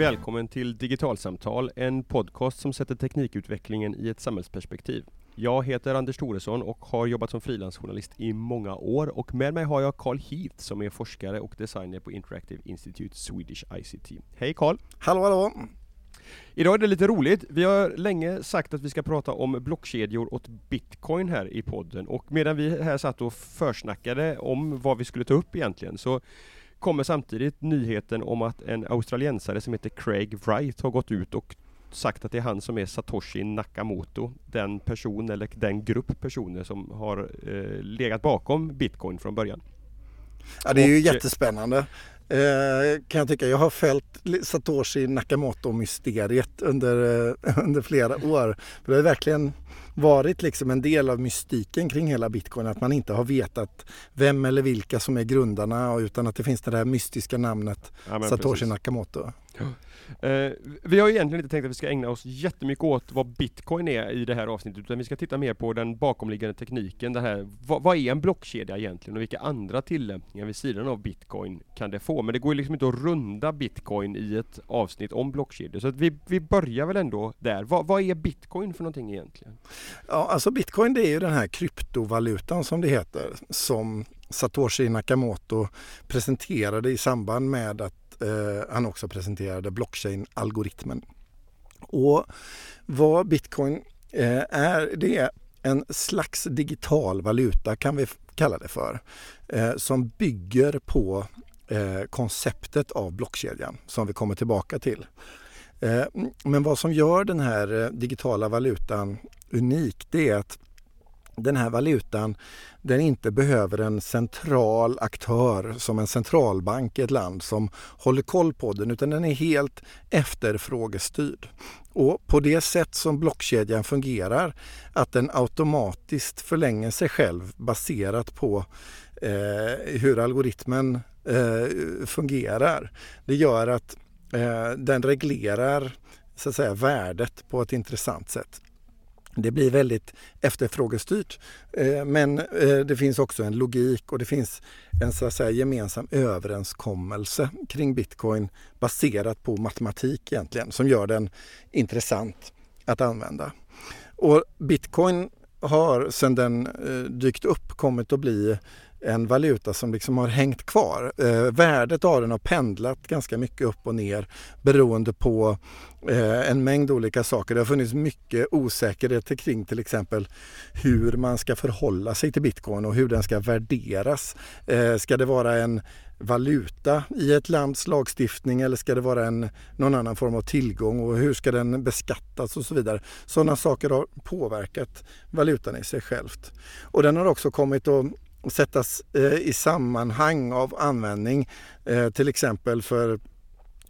välkommen till Digitalsamtal, en podcast som sätter teknikutvecklingen i ett samhällsperspektiv. Jag heter Anders Thoresson och har jobbat som frilansjournalist i många år och med mig har jag Carl Heath som är forskare och designer på Interactive Institute Swedish ICT. Hej Carl! Hallå hallå! Idag är det lite roligt. Vi har länge sagt att vi ska prata om blockkedjor åt Bitcoin här i podden och medan vi här satt och försnackade om vad vi skulle ta upp egentligen så kommer samtidigt nyheten om att en australiensare som heter Craig Wright har gått ut och sagt att det är han som är Satoshi Nakamoto, den person eller den grupp personer som har eh, legat bakom Bitcoin från början. Ja, det är ju och, jättespännande. Eh, kan jag tycka. Jag har följt Satoshi Nakamoto-mysteriet under, eh, under flera år. För det har verkligen varit liksom en del av mystiken kring hela bitcoin. Att man inte har vetat vem eller vilka som är grundarna utan att det finns det där mystiska namnet ja, Satoshi precis. Nakamoto. Ja. Eh, vi har egentligen inte tänkt att vi ska ägna oss jättemycket åt vad bitcoin är i det här avsnittet utan vi ska titta mer på den bakomliggande tekniken. Det här, vad, vad är en blockkedja egentligen och vilka andra tillämpningar vid sidan av bitcoin kan det få? Men det går ju liksom inte att runda bitcoin i ett avsnitt om blockkedjor så att vi, vi börjar väl ändå där. Va, vad är bitcoin för någonting egentligen? Ja, alltså bitcoin det är ju den här kryptovalutan som det heter som Satoshi Nakamoto presenterade i samband med att eh, han också presenterade blockchain-algoritmen. Och vad bitcoin eh, är, det är en slags digital valuta kan vi kalla det för, eh, som bygger på eh, konceptet av blockkedjan som vi kommer tillbaka till. Eh, men vad som gör den här eh, digitala valutan unik det är att den här valutan den inte behöver en central aktör som en centralbank i ett land som håller koll på den utan den är helt efterfrågestyrd. Och på det sätt som blockkedjan fungerar, att den automatiskt förlänger sig själv baserat på eh, hur algoritmen eh, fungerar. Det gör att eh, den reglerar så att säga, värdet på ett intressant sätt. Det blir väldigt efterfrågestyrt eh, men eh, det finns också en logik och det finns en så att säga, gemensam överenskommelse kring bitcoin baserat på matematik egentligen som gör den intressant att använda. Och bitcoin har sedan den eh, dykt upp kommit att bli en valuta som liksom har hängt kvar. Eh, värdet av den har pendlat ganska mycket upp och ner beroende på eh, en mängd olika saker. Det har funnits mycket osäkerhet kring till exempel hur man ska förhålla sig till bitcoin och hur den ska värderas. Eh, ska det vara en valuta i ett lands lagstiftning eller ska det vara en, någon annan form av tillgång och hur ska den beskattas och så vidare. Sådana saker har påverkat valutan i sig självt. Och den har också kommit att och sättas eh, i sammanhang av användning, eh, till exempel för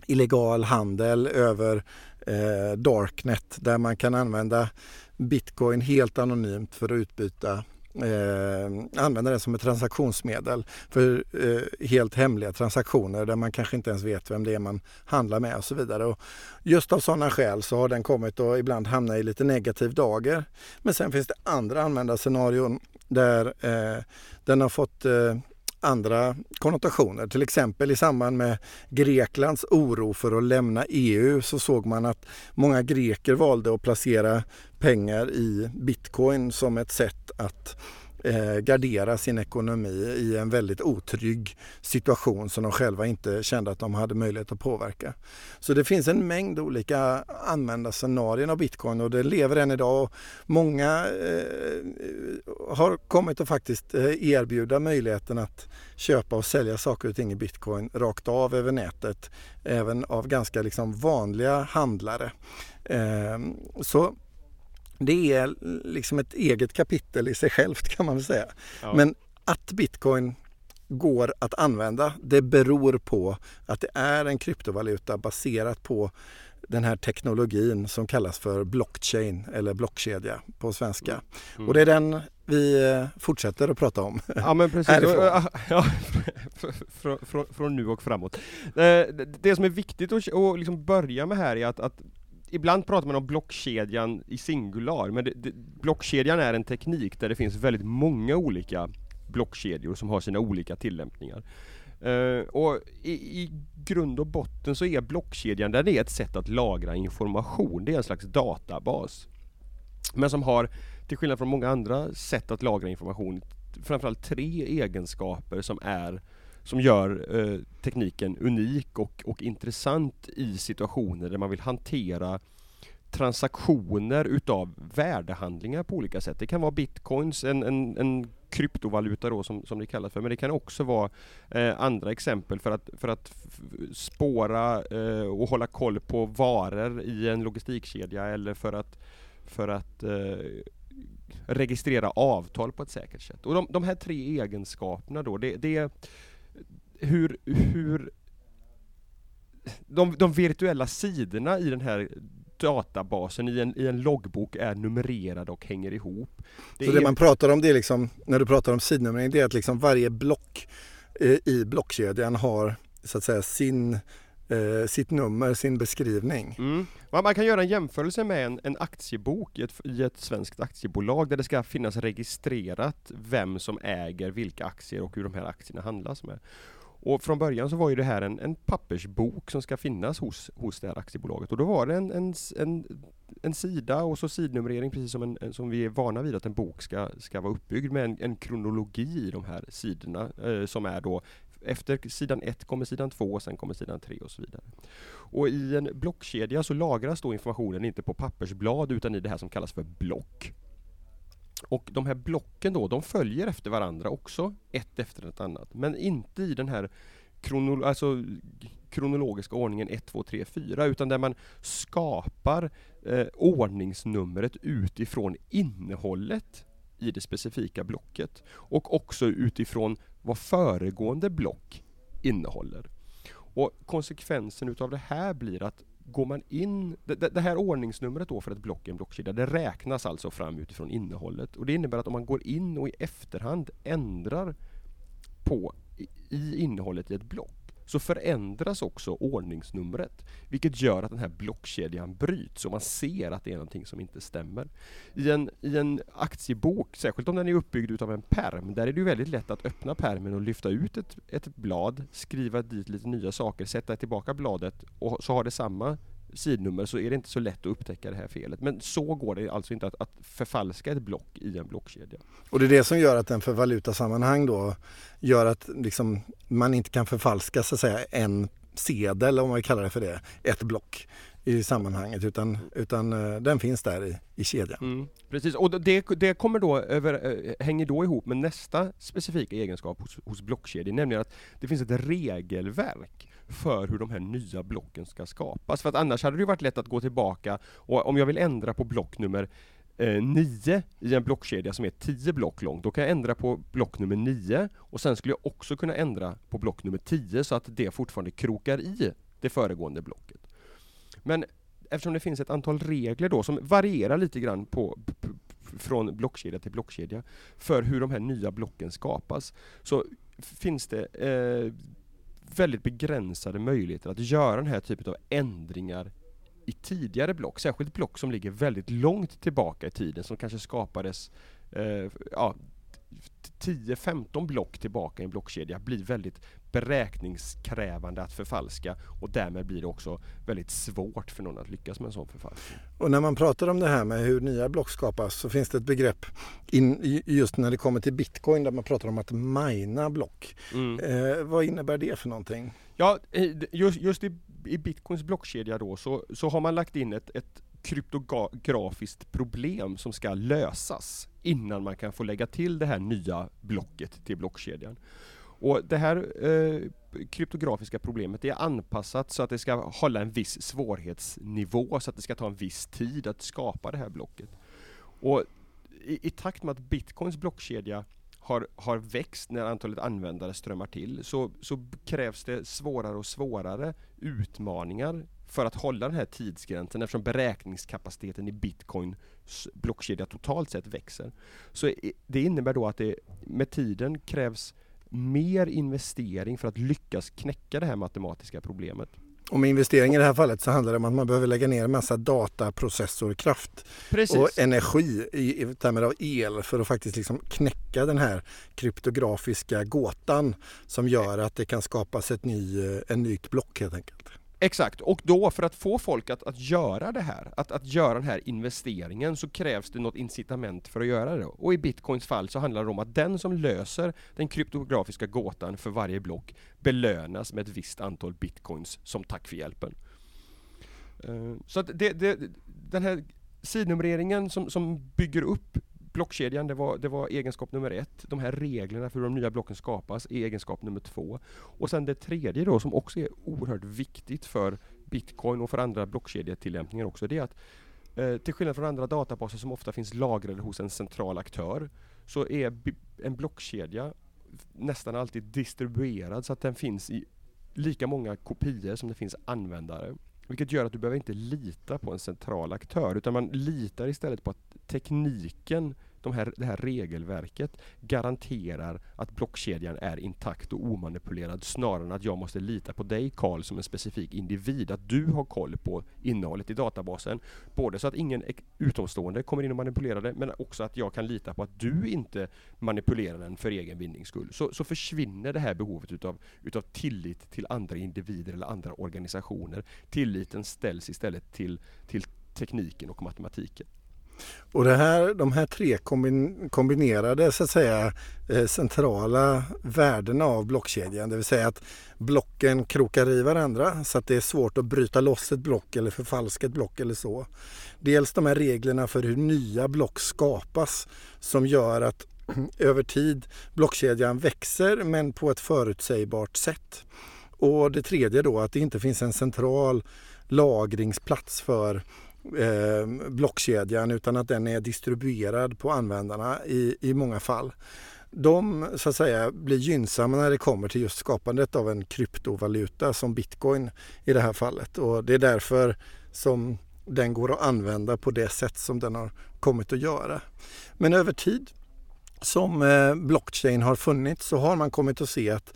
illegal handel över eh, Darknet där man kan använda bitcoin helt anonymt för att utbyta Eh, använda det som ett transaktionsmedel för eh, helt hemliga transaktioner där man kanske inte ens vet vem det är man handlar med och så vidare. Och just av sådana skäl så har den kommit att ibland hamna i lite negativ dager. Men sen finns det andra användarscenarion där eh, den har fått eh, andra konnotationer. Till exempel i samband med Greklands oro för att lämna EU så såg man att många greker valde att placera pengar i bitcoin som ett sätt att eh, gardera sin ekonomi i en väldigt otrygg situation som de själva inte kände att de hade möjlighet att påverka. Så det finns en mängd olika användarscenarier av bitcoin och det lever än idag. Många eh, har kommit att faktiskt eh, erbjuda möjligheten att köpa och sälja saker och ting i bitcoin rakt av över nätet, även av ganska liksom vanliga handlare. Eh, så det är liksom ett eget kapitel i sig självt kan man väl säga. Ja. Men att bitcoin går att använda, det beror på att det är en kryptovaluta baserat på den här teknologin som kallas för blockchain eller blockkedja på svenska. Mm. mm. Och det är den vi eh, fortsätter att prata om. Ja men precis, ja, från, från, från, nu och framåt. Eh, det som är viktigt att liksom börja med här är att, att ibland pratar man om blockkedjan i singular, men det, det, blockkedjan är en teknik där det finns väldigt många olika blockkedjor som har sina olika tillämpningar. Uh, och i, i, grund och botten så är blockkedjan den är ett sätt att lagra information. Det är en slags databas. Men som har, till skillnad från många andra sätt att lagra information, framförallt tre egenskaper som är som gör eh, tekniken unik och, och intressant i situationer där man vill hantera transaktioner utav värdehandlingar på olika sätt. Det kan vara bitcoins, en, en, en kryptovaluta då som, som det kallas för, men det kan också vara eh, andra exempel för att, för att spåra eh, och hålla koll på varor i en logistikkedja eller för att, för att eh, registrera avtal på ett säkert sätt. Och de, de här tre egenskaperna då, det, det hur, hur de, de virtuella sidorna i den här databasen i en, i en loggbok är numrerade och hänger ihop. Det så är... det man pratar om det är liksom, när du pratar om sidnumrering, det är att liksom varje block eh, i blockkedjan har så att säga sin eh, sitt nummer, sin beskrivning. Mm. Man kan göra en jämförelse med en, en aktiebok i ett, i ett svenskt aktiebolag där det ska finnas registrerat vem som äger vilka aktier och hur de här aktierna handlas med. Och från början så var ju det här en, en pappersbok som ska finnas hos, hos det här aktiebolaget och då var det en, en, en, en sida och så sidnumrering precis som, en, som vi är vana vid att en bok ska, ska vara uppbyggd med en, en kronologi i de här sidorna eh, som är då efter sidan 1 kommer sidan 2 och sen kommer sidan 3 och så vidare. Och i en blockkedja så lagras då informationen inte på pappersblad utan i det här som kallas för block. Och de här blocken då, de följer efter varandra också, ett efter ett annat. Men inte i den här kronolo alltså, kronologiska ordningen 1, 2, 3, 4 utan där man skapar eh, ordningsnumret utifrån innehållet i det specifika blocket och också utifrån vad föregående block innehåller. Och konsekvensen utav det här blir att går man in, det, det, här ordningsnumret då för ett block i en blockkedja, det räknas alltså fram utifrån innehållet. Och det innebär att om man går in och i efterhand ändrar på i, i innehållet i ett block så förändras också ordningsnumret. Vilket gör att den här blockkedjan bryts och man ser att det är någonting som inte stämmer. I en, i en aktiebok, särskilt om den är uppbyggd utav en perm, där är det ju väldigt lätt att öppna permen och lyfta ut ett, ett blad, skriva dit lite nya saker, sätta tillbaka bladet och så har det samma sidnummer så är det inte så lätt att upptäcka det här felet. Men så går det alltså inte att, att förfalska ett block i en blockkedja. Och det är det som gör att den för valutasammanhang då gör att liksom man inte kan förfalska så att säga en sedel om man kallar det för det, ett block i sammanhanget utan, utan uh, den finns där i, i kedjan. Mm, precis, och det, det kommer då över, uh, hänger då ihop med nästa specifika egenskap hos, hos blockkedjor, nämligen att det finns ett regelverk för hur de här nya blocken ska skapas. För att annars hade det varit lätt att gå tillbaka och om jag vill ändra på block nummer eh, 9 i en blockkedja som är 10 block lång, då kan jag ändra på block nummer 9 och sen skulle jag också kunna ändra på block nummer 10 så att det fortfarande krokar i det föregående blocket. Men eftersom det finns ett antal regler då som varierar lite grann på, från blockkedja till blockkedja för hur de här nya blocken skapas så finns det eh, väldigt begränsade möjligheter att göra den här typen av ändringar i tidigare block, särskilt block som ligger väldigt långt tillbaka i tiden som kanske skapades eh, ja, 10-15 block tillbaka i en blockkedja blir väldigt beräkningskrävande att förfalska och därmed blir det också väldigt svårt för någon att lyckas med en sån förfalskning. Och när man pratar om det här med hur nya block skapas så finns det ett begrepp in, just när det kommer till bitcoin där man pratar om att mina block. Mm. Eh, vad innebär det för någonting? Ja, just, just i, i bitcoins blockkedja då så, så har man lagt in ett, ett kryptografiskt problem som ska lösas innan man kan få lägga till det här nya blocket till blockkedjan. Och det här eh, kryptografiska problemet är anpassat så att det ska hålla en viss svårighetsnivå så att det ska ta en viss tid att skapa det här blocket. Och i, i takt med att bitcoins blockkedja har, har växt när antalet användare strömmar till så, så krävs det svårare och svårare utmaningar för att hålla den här tidsgränsen eftersom beräkningskapaciteten i bitcoin blockkedja totalt sett växer. Så det innebär då att det med tiden krävs mer investering för att lyckas knäcka det här matematiska problemet. Och med investering i det här fallet så handlar det om att man behöver lägga ner en massa dataprocessorkraft Precis. och energi i, i termer av el för att faktiskt liksom knäcka den här kryptografiska gåtan som gör att det kan skapas ett ny, eh, en nytt block helt enkelt. Exakt, och då för att få folk att, att göra det här, att, att göra den här investeringen så krävs det något incitament för att göra det. Och i Bitcoins fall så handlar det om att den som löser den kryptografiska gåtan för varje block belönas med ett visst antal Bitcoins som tack för hjälpen. Eh, så att det, det, den här sidnumreringen som, som bygger upp blockkedjan, det var, det var egenskap nummer ett. De här reglerna för hur de nya blocken skapas är egenskap nummer två. Och sen det tredje då som också är oerhört viktigt för Bitcoin och för andra blockkedjetillämpningar också, det är att eh, till skillnad från andra databaser som ofta finns lagrade hos en central aktör, så är en blockkedja nästan alltid distribuerad så att den finns i lika många kopior som det finns användare. Vilket gör att du behöver inte lita på en central aktör utan man litar istället på att tekniken, de här, det här regelverket garanterar att blockkedjan är intakt och omanipulerad snarare än att jag måste lita på dig Karl som en specifik individ. Att du har koll på innehållet i databasen. Både så att ingen utomstående kommer in och manipulerar det men också att jag kan lita på att du inte manipulerar den för egen vinnings skull. Så, så försvinner det här behovet utav, utav tillit till andra individer eller andra organisationer. Tilliten ställs istället till, till tekniken och matematiken. Och det här, de här tre kombinerade så att säga eh, centrala värdena av blockkedjan, det vill säga att blocken krokar i varandra så att det är svårt att bryta loss ett block eller förfalska ett block eller så. Dels de här reglerna för hur nya block skapas som gör att över tid blockkedjan växer men på ett förutsägbart sätt. Och det tredje då att det inte finns en central lagringsplats för eh, blockkedjan utan att den är distribuerad på användarna i, i många fall. De så att säga blir gynnsamma när det kommer till just skapandet av en kryptovaluta som bitcoin i det här fallet och det är därför som den går att använda på det sätt som den har kommit att göra. Men över tid som eh, blockchain har funnits så har man kommit att se att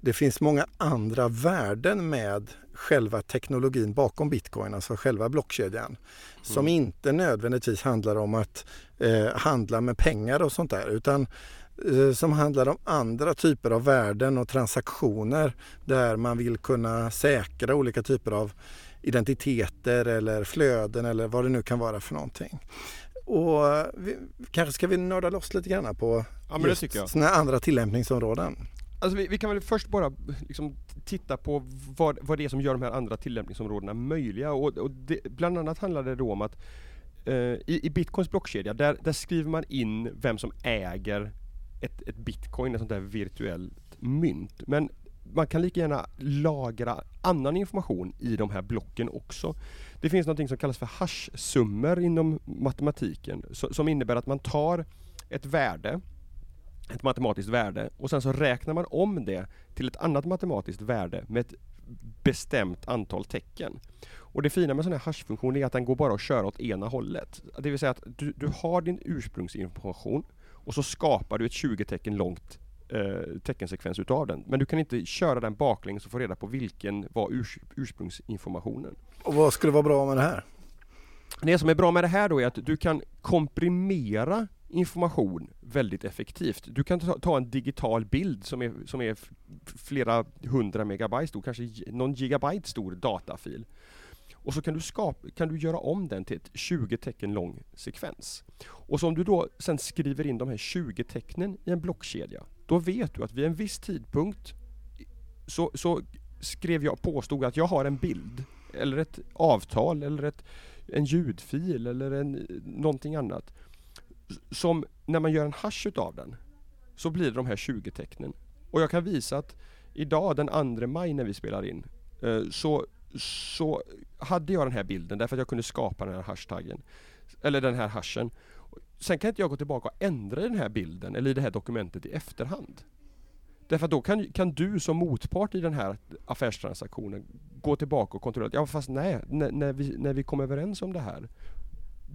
det finns många andra värden med själva teknologin bakom bitcoin, alltså själva blockkedjan. Som inte nödvändigtvis handlar om att eh, handla med pengar och sånt där utan eh, som handlar om andra typer av värden och transaktioner där man vill kunna säkra olika typer av identiteter eller flöden eller vad det nu kan vara för någonting. Och vi, kanske ska vi nörda loss lite grann på Ja sådana andra tillämpningsområden. Alltså vi, vi kan väl först bara liksom titta på vad, vad det är som gör de här andra tillämpningsområdena möjliga. Och, och det, bland annat handlar det då om att eh, i, i Bitcoins blockkedja, där, där skriver man in vem som äger ett, ett bitcoin, ett sånt där virtuellt mynt. Men man kan lika gärna lagra annan information i de här blocken också. Det finns något som kallas för hash-summor inom matematiken, så, som innebär att man tar ett värde ett matematiskt värde och sen så räknar man om det till ett annat matematiskt värde med ett bestämt antal tecken. Och det fina med sån här hash-funktion är att den går bara att köra åt ena hållet. Det vill säga att du, du har din ursprungsinformation och så skapar du ett 20 tecken långt eh, teckensekvens utav den. Men du kan inte köra den baklänges och få reda på vilken var urs, ursprungsinformationen. Och vad skulle vara bra med det här? Det som är bra med det här då är att du kan komprimera information väldigt effektivt. Du kan ta, ta en digital bild som är, som är flera hundra megabyte stor, kanske någon gigabyte stor datafil. Och så kan du, skapa, kan du göra om den till ett 20 tecken lång sekvens. Och så om du då sen skriver in de här 20 tecknen i en blockkedja, då vet du att vid en viss tidpunkt så, så skrev jag, påstod att jag har en bild, eller ett avtal, eller ett, en ljudfil, eller en, någonting annat. Som när man gör en hash utav den, så blir det de här 20 tecknen. Och jag kan visa att idag den 2 maj när vi spelar in, eh, så, så hade jag den här bilden därför att jag kunde skapa den här hashtaggen. Eller den här hashen. Sen kan inte jag gå tillbaka och ändra den här bilden eller i det här dokumentet i efterhand. Därför att då kan, kan du som motpart i den här affärstransaktionen gå tillbaka och kontrollera. Ja fast nej, när, när, vi, när vi kom överens om det här.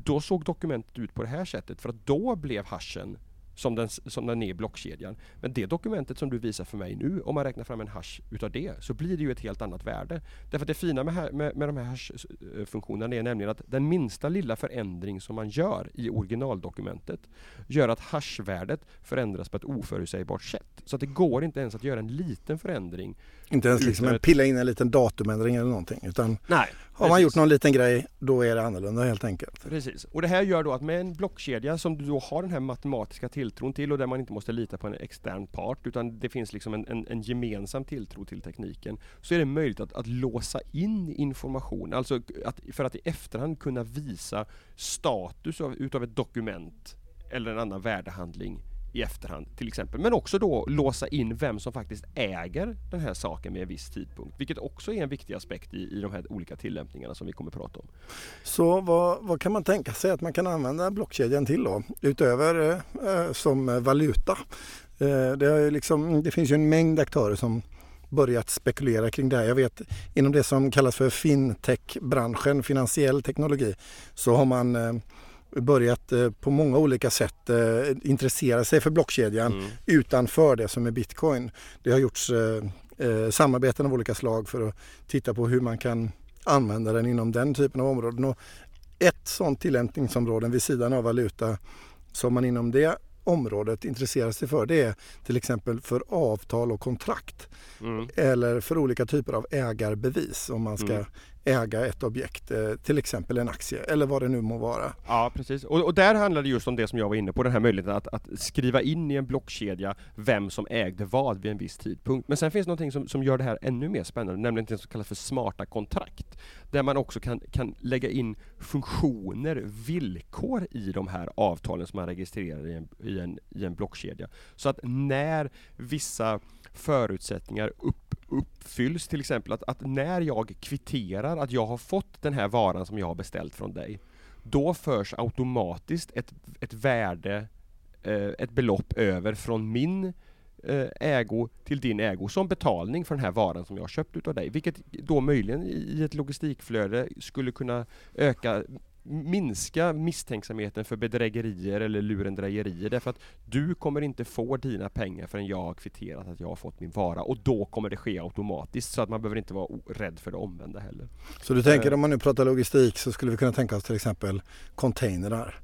Då såg dokumentet ut på det här sättet för att då blev hashen som den, som den är i blockkedjan. Men det dokumentet som du visar för mig nu, om man räknar fram en hash utav det, så blir det ju ett helt annat värde. Därför att det fina med, med, med de här hash-funktionerna är nämligen att den minsta lilla förändring som man gör i originaldokumentet gör att hashvärdet förändras på ett oförutsägbart sätt. Så att det går inte ens att göra en liten förändring. Inte ens liksom en pilla in en liten datumändring eller någonting. Utan Nej, har man gjort någon liten grej, då är det annorlunda helt enkelt. Precis, och det här gör då att med en blockkedja som du då har den här matematiska tilltron till och där man inte måste lita på en extern part utan det finns liksom en, en, en gemensam tilltro till tekniken. Så är det möjligt att, att låsa in information, alltså att, för att i efterhand kunna visa status av, utav ett dokument eller en annan värdehandling i efterhand till exempel. Men också då låsa in vem som faktiskt äger den här saken med en viss tidpunkt. Vilket också är en viktig aspekt i, i de här olika tillämpningarna som vi kommer att prata om. Så vad, vad kan man tänka sig att man kan använda blockkedjan till då? Utöver eh, eh som valuta. Eh, det, är liksom, det finns ju en mängd aktörer som börjat spekulera kring det här. Jag vet inom det som kallas för fintech-branschen, finansiell teknologi, så har man eh, börjat eh, på många olika sätt eh, intressera sig för blockkedjan mm. utanför det som är bitcoin. Det har gjorts eh, samarbeten av olika slag för att titta på hur man kan använda den inom den typen av områden. Och ett sådant tillämpningsområde vid sidan av valuta som man inom det området intresserar sig för det är till exempel för avtal och kontrakt. Mm. Eller för olika typer av ägarbevis om man ska mm äga ett objekt, eh, till exempel en aktie eller vad det nu må vara. Ja precis, och, och där handlar det just om det som jag var inne på, den här möjligheten att, att, skriva in i en blockkedja vem som ägde vad vid en viss tidpunkt. Men sen finns det någonting som, som gör det här ännu mer spännande, nämligen det som kallas för smarta kontrakt. Där man också kan, kan lägga in funktioner, villkor i de här avtalen som man registrerar i en, i en, i en blockkedja. Så att när vissa förutsättningar upp, uppfylls, till exempel att, att när jag kvitterar att jag har fått den här varan som jag har beställt från dig, då förs automatiskt ett, ett värde, eh, ett belopp över från min eh, ägo till din ägo som betalning för den här varan som jag har köpt utav dig. Vilket då möjligen i ett logistikflöde skulle kunna öka minska misstänksamheten för bedrägerier eller lurendrejerier därför att du kommer inte få dina pengar förrän jag har kvitterat att jag har fått min vara och då kommer det ske automatiskt så att man behöver inte vara rädd för det omvända heller. Så du tänker uh, om man nu pratar logistik så skulle vi kunna tänka oss till exempel containrar.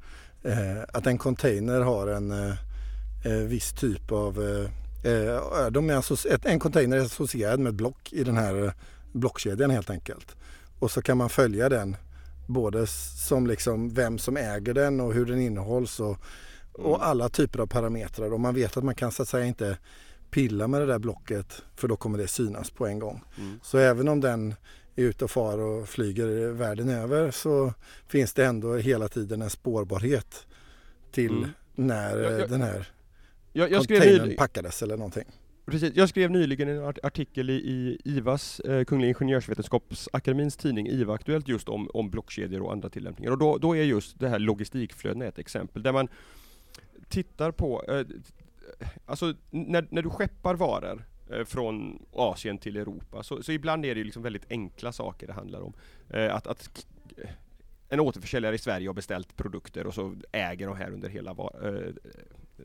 Uh, att en container har en uh, viss typ av de är en container är associerad med ett block i den här blockkedjan helt enkelt. Och så kan man följa den Både som liksom vem som äger den och hur den innehålls och, och mm. alla typer av parametrar. Och man vet att man kan så att säga inte pilla med det där blocket för då kommer det synas på en gång. Mm. Så även om den är ute och far och flyger världen över så finns det ändå hela tiden en spårbarhet till mm. när jag, jag, den här jag, jag containern packades eller någonting. Precis. Jag skrev nyligen en artikel i, i IVAs, eh, Kungliga Ingenjörsvetenskapsakademins tidning IVA Aktuellt just om, om blockkedjor och andra tillämpningar. Och då, då är just det här logistikflödena ett exempel där man tittar på, eh, alltså när, när du skeppar varor eh, från Asien till Europa, så, så ibland är det liksom väldigt enkla saker det handlar om. Eh, att, att en återförsäljare i Sverige har beställt produkter och så äger de här under hela eh,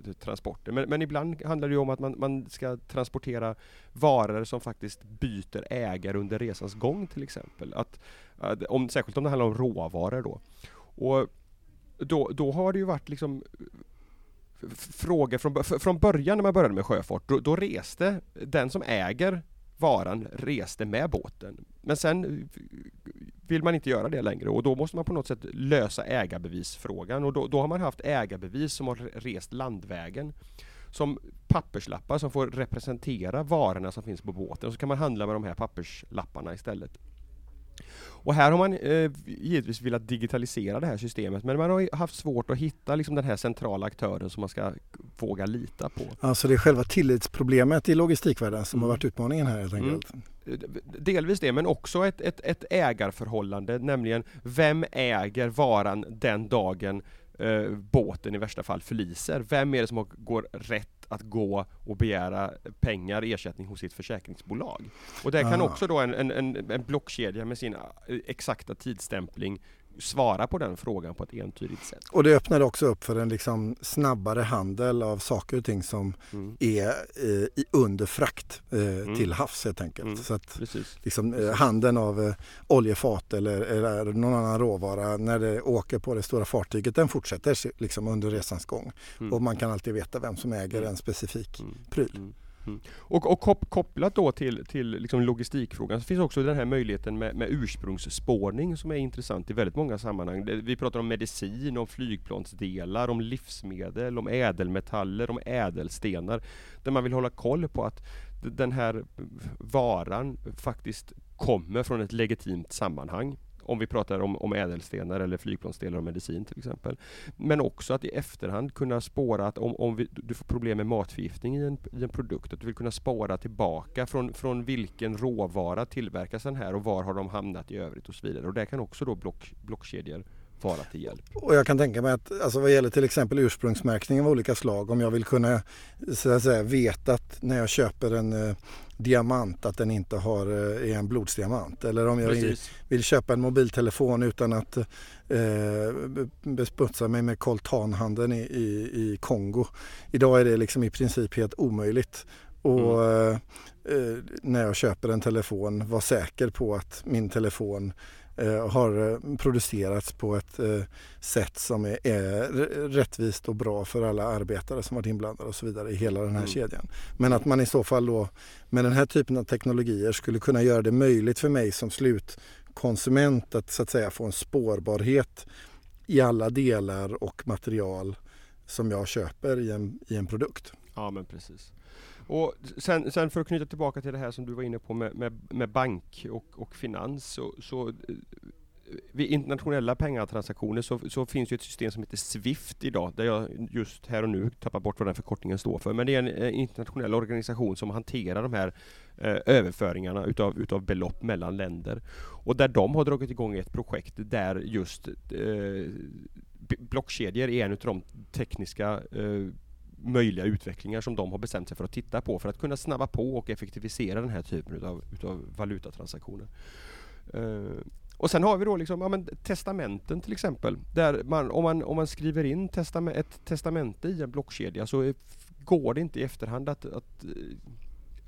Eh, transporter. Men, men, ibland handlar det om att man, man, ska transportera varor som faktiskt byter ägare under resans gång till exempel. Att, att, om, särskilt om det handlar om råvaror då. Och då, då har det ju varit liksom frågor från, från början när man började med sjöfart. Då, då reste den som äger varan reste med båten. Men sen eh, vill man inte göra det längre och då måste man på något sätt lösa ägarbevisfrågan och då, då har man haft ägarbevis som har rest landvägen som papperslappar som får representera varorna som finns på båten och så kan man handla med de här papperslapparna istället. Och här har man eh, givetvis velat digitalisera det här systemet men man har haft svårt att hitta liksom, den här centrala aktören som man ska våga lita på. Alltså det är själva tillitsproblemet i logistikvärlden som mm. har varit utmaningen här helt enkelt? Mm. Delvis det, men också ett, ett, ett ägarförhållande, nämligen vem äger varan den dagen eh, båten i värsta fall förliser? Vem är det som går rätt att gå och begära pengar, ersättning hos sitt försäkringsbolag. Och där kan ah. också då en, en, en, en blockkedja med sin eh, exakta tidsstämpling svara på den frågan på ett entydigt sätt. Och det öppnar också upp för en liksom snabbare handel av saker och ting som mm. är eh, under frakt eh, mm. till havs helt enkelt. Mm. Så att liksom, eh, handeln av eh, oljefat eller, eller någon annan råvara när det åker på det stora fartyget den fortsätter liksom under resans gång. Mm. Och man kan alltid veta vem som äger mm. en specifik mm. pryl. Mm. Och, och kop kopplat då till, till liksom logistikfrågan så finns också den här möjligheten med, med ursprungsspårning som är intressant i väldigt många sammanhang. Vi pratar om medicin, om flygplansdelar, om livsmedel, om ädelmetaller, om ädelstenar. Där man vill hålla koll på att den här varan faktiskt kommer från ett legitimt sammanhang om vi pratar om, om ädelstenar eller flygplansdelar och medicin till exempel. Men också att i efterhand kunna spåra att om, om vi, du får problem med matförgiftning i en, i en produkt, att du vill kunna spåra tillbaka från, från vilken råvara tillverkas den här och var har de hamnat i övrigt och så vidare. Och där kan också då block, blockkedjor vara till hjälp. Och jag kan tänka mig att alltså vad gäller till exempel ursprungsmärkning av olika slag, om jag vill kunna så att säga, veta att när jag köper en eh, diamant att den inte har, eh, är en blodsdiamant. Eller om jag vill, vill, köpa en mobiltelefon utan att eh, besputsa mig med coltanhandeln i, i, i Kongo. Idag är det liksom i princip helt omöjligt. Och mm. eh, när jag köper en telefon, var säker på att min telefon Eh, har eh, producerats på ett eh, sätt som är, är, rättvist och bra för alla arbetare som varit inblandade och så vidare i hela den här mm. kedjan. Men att man i så fall då med den här typen av teknologier skulle kunna göra det möjligt för mig som slutkonsument att så att säga få en spårbarhet i alla delar och material som jag köper i en, i en produkt. Ja men precis. Och sen, sen, för att knyta tillbaka till det här som du var inne på med, med, med bank och, och finans. Så, så, eh, vid internationella pengatransaktioner så, så, finns ju ett system som heter Swift idag, där jag just här och nu tappar bort vad den förkortningen står för. Men det är en eh, internationell organisation som hanterar de här eh, överföringarna utav, utav belopp mellan länder. Och där de har dragit igång ett projekt där just eh, blockkedjor är en av de tekniska eh, möjliga utvecklingar som de har bestämt sig för att titta på för att kunna snabba på och effektivisera den här typen utav, utav valutatransaktioner. Uh, och sen har vi då liksom, ja, men testamenten till exempel. Där man, om, man, om man skriver in testament, ett testamente i en blockkedja så går det inte i efterhand att, att eh,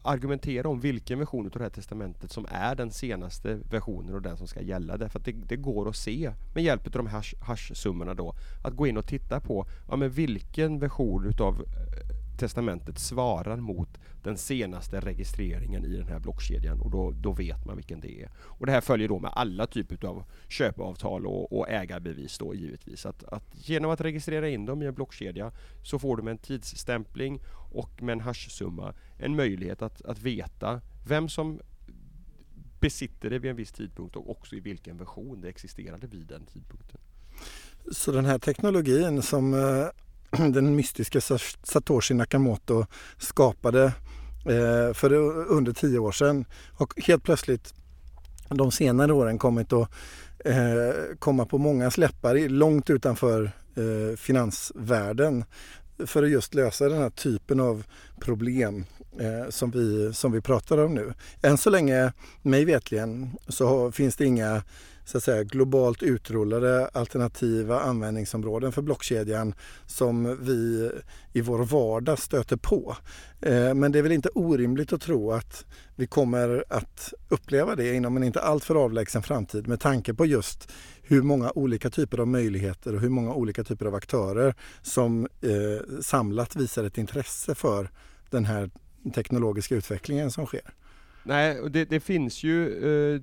argumentera om vilken version av det här testamentet som är den senaste versionen och den som ska gälla. Därför att det, det går att se med hjälp av de här hash-summorna då att gå in och titta på ja, men vilken version utav eh, testamentet svarar mot den senaste registreringen i den här blockkedjan och då, då vet man vilken det är. Och det här följer då med alla typer av köpavtal och, och ägarbevis då givetvis. Att, att genom att registrera in dem i en blockkedja så får du med en tidsstämpling och med en hashsumma en möjlighet att, att veta vem som besitter det vid en viss tidpunkt och också i vilken version det existerade vid den tidpunkten. Så den här teknologin som eh, den mystiska Satoshi Nakamoto skapade eh, för under tio år sedan och helt plötsligt de senare åren kommit att eh, komma på många släppar långt utanför eh, finansvärlden för att just lösa den här typen av problem eh, som, vi, som vi pratar om nu. Än så länge, mig vetligen, så finns det inga så att säga, globalt utrullade alternativa användningsområden för blockkedjan som vi i vår vardag stöter på. Eh, men det är väl inte orimligt att tro att vi kommer att uppleva det inom en inte alltför avlägsen framtid med tanke på just hur många olika typer av möjligheter och hur många olika typer av aktörer som eh, samlat visar ett intresse för den här teknologiska utvecklingen som sker. Nej, det, det finns ju eh,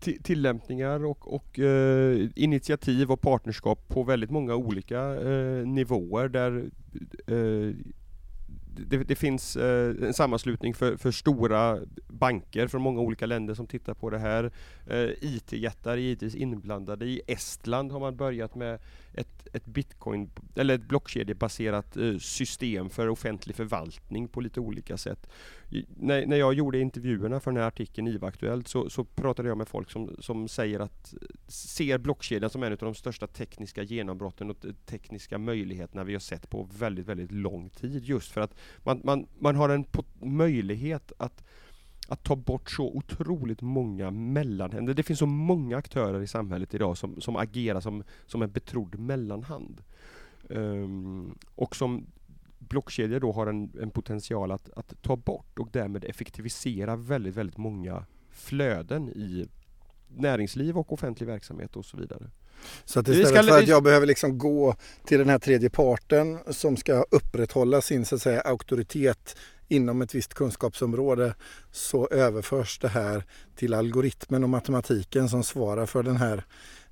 tillämpningar och, och eh, initiativ och partnerskap på väldigt många olika eh, nivåer där eh, det, det, finns eh, en sammanslutning för, för, stora banker från många olika länder som tittar på det här. Eh, IT-jättar är givetvis inblandade. I Estland har man börjat med ett, ett bitcoin eller ett blockkedjebaserat eh, system för offentlig förvaltning på lite olika sätt. När, när jag gjorde intervjuerna för den här artikeln IVA-aktuellt så, så pratade jag med folk som, som säger att ser blockkedjan som en av de största tekniska genombrotten och tekniska möjligheterna vi har sett på väldigt, väldigt lång tid. Just för att man, man, man har en möjlighet att att ta bort så otroligt många mellanhänder. Det finns så många aktörer i samhället idag som, som agerar som, som en betrodd mellanhand. Um, och som blockkedjor då har en, en potential att, att ta bort och därmed effektivisera väldigt, väldigt många flöden i näringsliv och offentlig verksamhet och så vidare. Så att istället ska, för att jag behöver liksom gå till den här tredje parten som ska upprätthålla sin så att säga, auktoritet inom ett visst kunskapsområde så överförs det här till algoritmen och matematiken som svarar för den här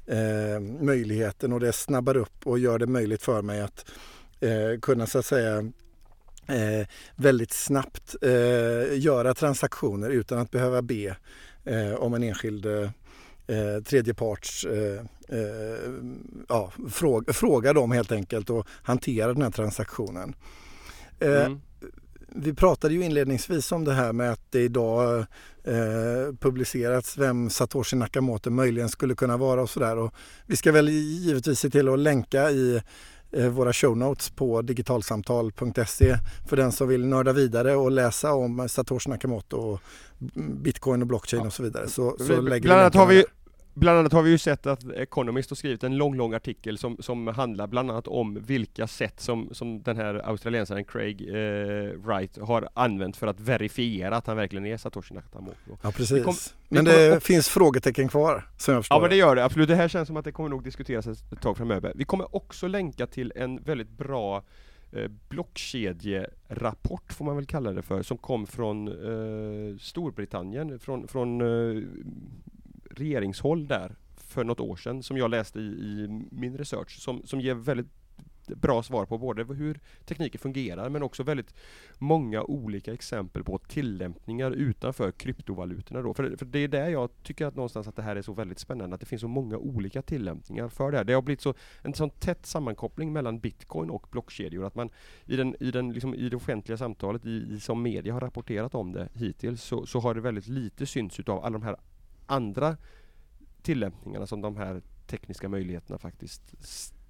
eh, möjligheten och det snabbar upp och gör det möjligt för mig att eh, kunna så att säga eh, väldigt snabbt eh, göra transaktioner utan att behöva be eh, om en enskild eh, tredjeparts eh, eh, ja, fråga, fråga dem helt enkelt och hantera den här transaktionen. Eh, mm. Vi pratade ju inledningsvis om det här med att det idag eh, publicerats vem Satoshi Nakamoto möjligen skulle kunna vara och sådär. Vi ska väl givetvis se till att länka i Eh, våra show notes på digitalsamtal.se för den som vill nörda vidare och läsa om Satoshi Nakamoto och bitcoin och blockchain ja. och så vidare. Så, så lägger Bland annat har vi Bland annat har vi ju sett att Economist har skrivit en lång, lång artikel som, som handlar bland annat om vilka sätt som, som den här australiensaren Craig eh, Wright har använt för att verifiera att han verkligen är Satoshi Nakamoto. Ja precis. Kom, men det kom, finns frågetecken kvar som jag förstår Ja men det gör det, absolut. Det här känns som att det kommer nog diskuteras ett tag framöver. Vi kommer också länka till en väldigt bra eh, blockkedjerapport får man väl kalla det för, som kom från eh, Storbritannien, från, från eh, regeringshåll där för något år sedan som jag läste i, i min research som, som ger väldigt bra svar på både hur tekniken fungerar men också väldigt många olika exempel på tillämpningar utanför kryptovalutorna då. För, för det är där jag tycker att någonstans att det här är så väldigt spännande, att det finns så många olika tillämpningar för det här. Det har blivit så, en sån tät sammankoppling mellan bitcoin och blockkedjor att man i, den, i, den, liksom, i det offentliga samtalet, i, i, som media har rapporterat om det hittills, så, så har det väldigt lite synts utav alla de här andra tillämpningarna som de här tekniska möjligheterna faktiskt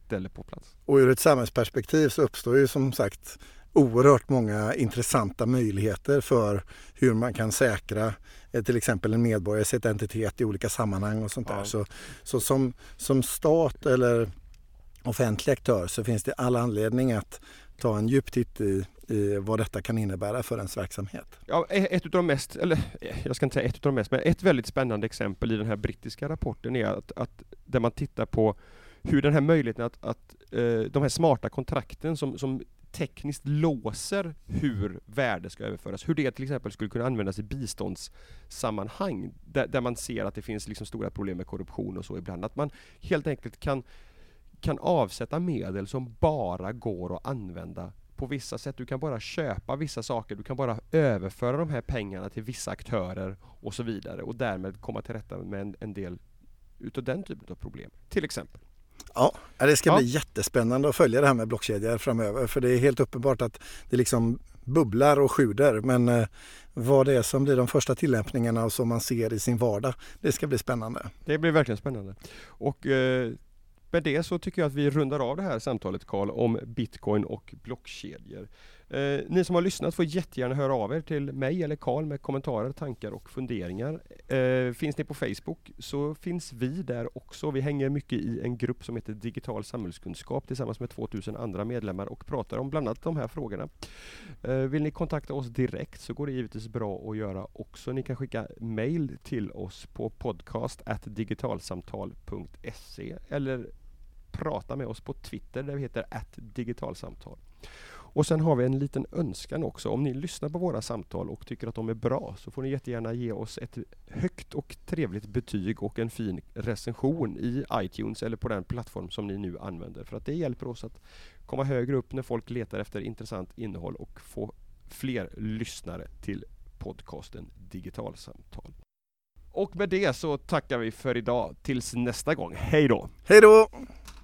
ställer på plats. Och ur ett samhällsperspektiv så uppstår ju som sagt oerhört många intressanta möjligheter för hur man kan säkra eh, till exempel en medborgares identitet i olika sammanhang och sånt ja. där. Så, så som, som stat eller offentlig aktör så finns det all anledning att ta en djup titt i i vad detta kan innebära för ens verksamhet. Ja, e, ett av de mest, eller e, jag ska inte säga ett av de mest, men ett väldigt spännande exempel i den här brittiska rapporten är att, att där man tittar på hur den här möjligheten att, att eh, de här smarta kontrakten som, som tekniskt låser hur värde ska överföras, hur det till exempel skulle kunna användas i biståndssammanhang, där, där man ser att det finns liksom stora problem med korruption och så ibland, att man helt enkelt kan kan avsätta medel som bara går att använda på vissa sätt. Du kan bara köpa vissa saker, du kan bara överföra de här pengarna till vissa aktörer och så vidare och därmed komma till rätta med en, en del utav den typen av problem, till exempel. Ja, det ska ja. bli jättespännande att följa det här med blockkedjor framöver för det är helt uppenbart att det liksom bubblar och sjuder men eh, vad det är som blir de första tillämpningarna och som man ser i sin vardag, det ska bli spännande. Det blir verkligen spännande. Och eh, med det så tycker jag att vi rundar av det här samtalet Karl om Bitcoin och blockkedjor. Eh, ni som har lyssnat får jättegärna höra av er till mig eller Karl med kommentarer, tankar och funderingar. Eh, finns ni på Facebook så finns vi där också. Vi hänger mycket i en grupp som heter Digital samhällskunskap tillsammans med 2000 andra medlemmar och pratar om bland annat de här frågorna. Eh, vill ni kontakta oss direkt så går det givetvis bra att göra också. Ni kan skicka mail till oss på podcast digitalsamtal.se eller prata med oss på Twitter där vi heter digitalsamtal. Och sen har vi en liten önskan också. Om ni lyssnar på våra samtal och tycker att de är bra så får ni jättegärna ge oss ett högt och trevligt betyg och en fin recension i iTunes eller på den plattform som ni nu använder. För att det hjälper oss att komma högre upp när folk letar efter intressant innehåll och få fler lyssnare till podcasten Digitalsamtal. Och med det så tackar vi för idag tills nästa gång. Hej då! Hej då!